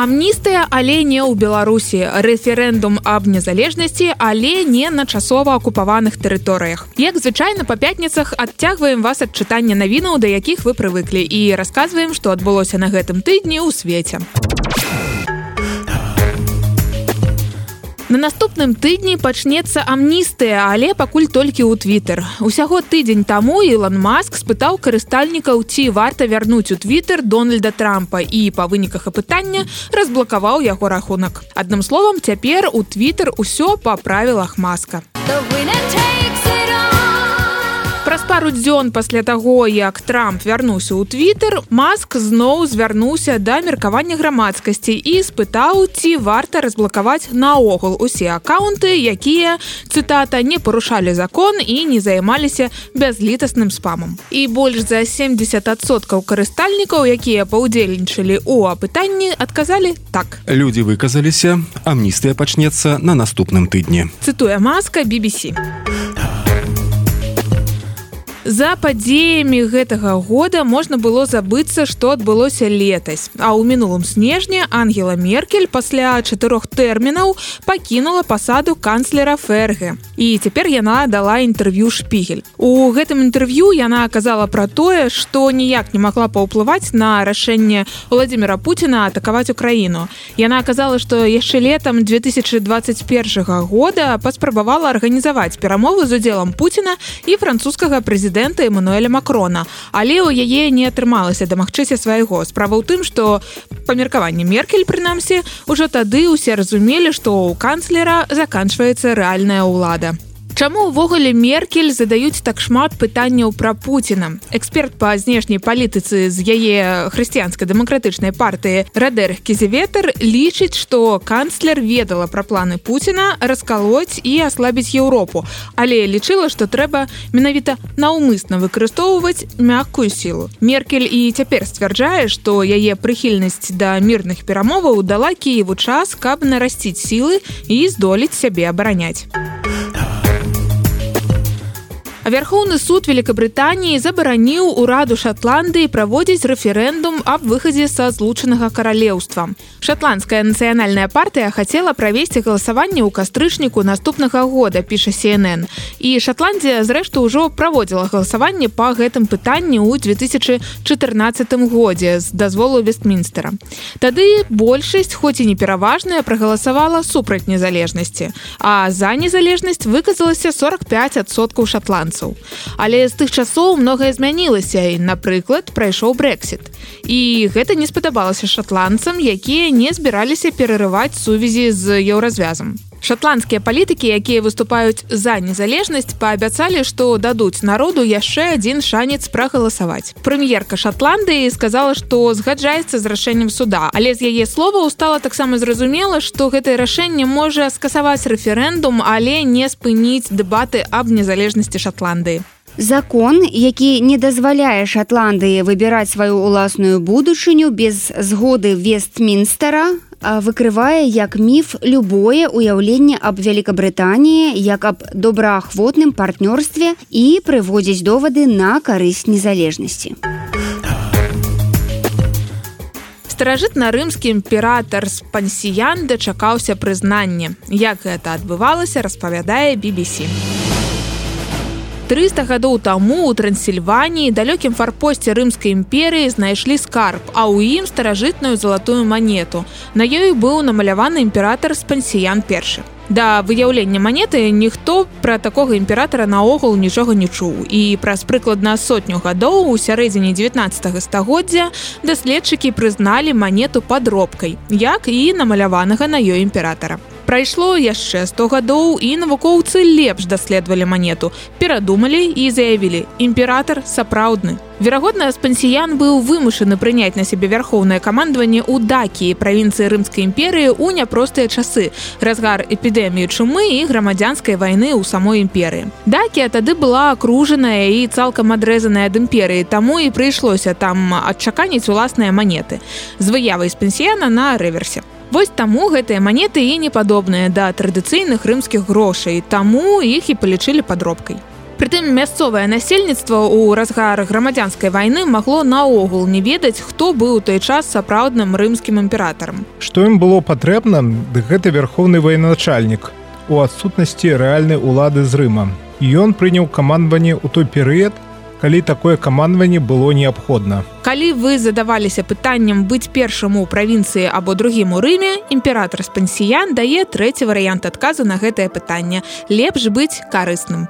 амністыя але не ў беларусі. Рэферэндум аб незалежнасці але не на часова акупаваных тэрыторыях. Як звычайна па пятніцах адцягваем вас ад чытання навінаў да якіх вы прывыклі і расказваем што адбылося на гэтым тыдні ў свеце На наступным тыдні пачнецца амністыя, але пакуль толькі ў твиттер. Усяго тыдзень таму Ілон Маск спытаў карыстальнікаў, ці варта вярнуць у твиттер Дональда Трампа і па выніках апытання разблакаваў яго рахунак. Адным словам, цяпер у твиттер усё па правілах маска праз пару дзён пасля таго як трамп вярнуўся ў твиттер маск зноў звярнуўся да меркавання грамадскасці і спытаў ці варта разблакаваць наогул усе аккаунты якія цытата не парушалі закон і не займаліся бязлітасным спамам і больш за 70соткаў карыстальнікаў якія паўдзельнічалі у апытанні адказалі так. Людзі выказаліся амністыя пачнецца на наступным тыдні. Цытуе маска BBC За падзеямі гэтага года можна было забыцца, што адбылося летась. А ў мінулым снежні Ангела Меркель пасля чатырох тэрмінаў пакінула пасаду канцлера Ферге. І цяпер яна дала інтэрв'ю шпігель. У гэтым інтэрв'ю яна аказала пра тое, што ніяк не магла паўплываць на рашэнне Владзіміра Пуціна атакаваць Украіну. Яна аказала, што яшчэ летам 2021 года паспрабавала арганізаваць перамовы з удзелам Пуціна і французскага прэзідэнта прэзідэнта Эмануэля Макрона. Але ў яе не атрымалася дамагчыся свайго. Справа ў тым, што па меркаванні Меркель, прынамсі, ужо тады ўсе разумелі, што ў канцлера заканчваецца рэальная ўлада. Чаму ўвогуле Меркель задаюць так шмат пытанняў пра Пуціна. Эксперт па знешняй палітыцы з яе хрысціянскай дэмакратычнай партыі Радэр Кізеветр лічыць, што канцлер ведала пра планы Пуціна раскалоць і аслабіць Еўропу, але лічыла, што трэба менавіта наўмысна выкарыстоўваць мяккую сілу. Меркель і цяпер сцвярджае, што яе прыхільнасць да мірных перамоваў дала Кіеву час, каб нарасціць сілы і здолець сябе абараняць. Вярхоўны суд Великабрытаніі забараніў ураду Шатландыі праводзіць рэферэндум аб выхадзе са злучанага каралеўства. Шатландская нацыянальная партыя хацела правесці галасаванне ў кастрычніку наступнага года піша CNN. І Шатландія зрэшты ўжо праводзіла галасаванне па гэтым пытанні ў 2014 годзе з дазволу вестмінстера. Тады большасць хоць і не пераважная прагаласавала супраць незалежнасці. А за незалежнасць выказалася 45соткаў шатланд амерыканцаў. Але з тых часоў многае змянілася і, напрыклад, прайшоў брэксит. І гэта не спадабалася шатландцам, якія не збіраліся перарываць сувязі з еўразвязам. Шатландскія палітыкі, якія выступаюць за незалежнасць, паабяцалі, што дадуць народу яшчэ адзін шанец прагаласаваць. Прэм'ерка Шатландыі сказала, што згаджаецца з рашэннем суда, але з яе слова стала таксама зразумела, што гэтае рашэнне можа скасаваць рэферэндум, але не спыніць дэбаты аб незалежнасці Шатландыі. Закон, які не дазваляе Шатландыі выбіраць сваю ўласную будучыню без згоды Вестмінстера, выкрывае як міф любое уяўленне аб Вялікабрытаніі як аб добраахвотным партнёрстве і прыводзіць довады на карысць незалежнасці. Старажытна-рымскі імператар з пансіян дачакаўся прызнання. Як гэта адбывалася, распавядае BBC. 300 гадоў таму у трансільваніі далёкім фарпосце рымскай імперыі знайшлі скарб а ў ім старажытную залатую манету. На ёй быў намаляваны імператар спансіян першы. Да выяўлення манеты ніхто пра такога імператара наогул нічога не чуў. І праз прыкладна сотню гадоў у сярэдзіне 19 стагоддзя даследчыкі прызналі манету падробкай як і намаляванага на ёй імператара Прайшло яшчэ 100 гадоў і навукоўцы лепш даследавалі манету, перадумалі і заявілі імператор сапраўдны. Верагодна, спансіян быў вымушаны прыняць на сябе вярхоўнае камандаванне ў дакі правінцыі рымскай імперыі ў няпростыя часы, разгар эпідэміі чумы і грамадзянскай вайны ў самой імперыі. Дакія тады была акружаная і цалкам адрэзаная ад імперыі, таму і прыйшлося там адчаканіць уласныя манеты з выявай спансіяна на рэверсе. Вось таму гэтыя манеты і не падобныя да традыцыйных рымскіх грошай, таму іх і палічылі падробкай. Прытым мясцовае насельніцтва ў разгар грамадзянскай вайны магло наогул не ведаць, хто быў у той час сапраўдным рымскім імператарам. Што ім было патрэбна, дык гэта вярхоўны военачальнік у адсутнасці рэальнай улады з рыма. Ён прыняў камандаванне ў той перыяд, калі такое камандаванне было неабходна. Калі вы задаваліся пытаннем быць першым у правінцыі або другім у рыме, імператор спансіян дае трэці варыянт адказу на гэтае пытанне. Лепш быць карысным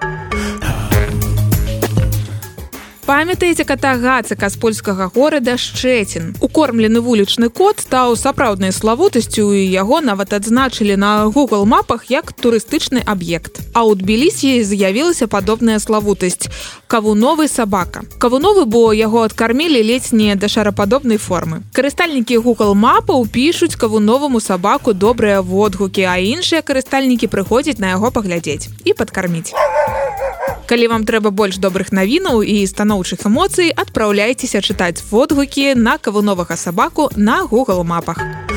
памятаеце кота гацыка з польскага горада шчэцін. Укормлены вулічны кот стаў сапраўднай славутасцю і яго нават адзначылі на google мапах як турыстычны аб'ект. А ў тбілісі з'явілася падобная славутасць кавуновы сабака. Кавуновы бо яго адкармілі ледзь не да шарападобнай формы. Карыстальнікі google мапа пішуць кавуноваму сабаку добрыя водгукі а іншыя карыстальнікі прыходзяць на яго паглядзець і падкарміць калі вам трэба больш добрых навінаў і станоўчых эмоцый адпраўляйцеся чытаць водгукі на кавуновага сабаку на google мапах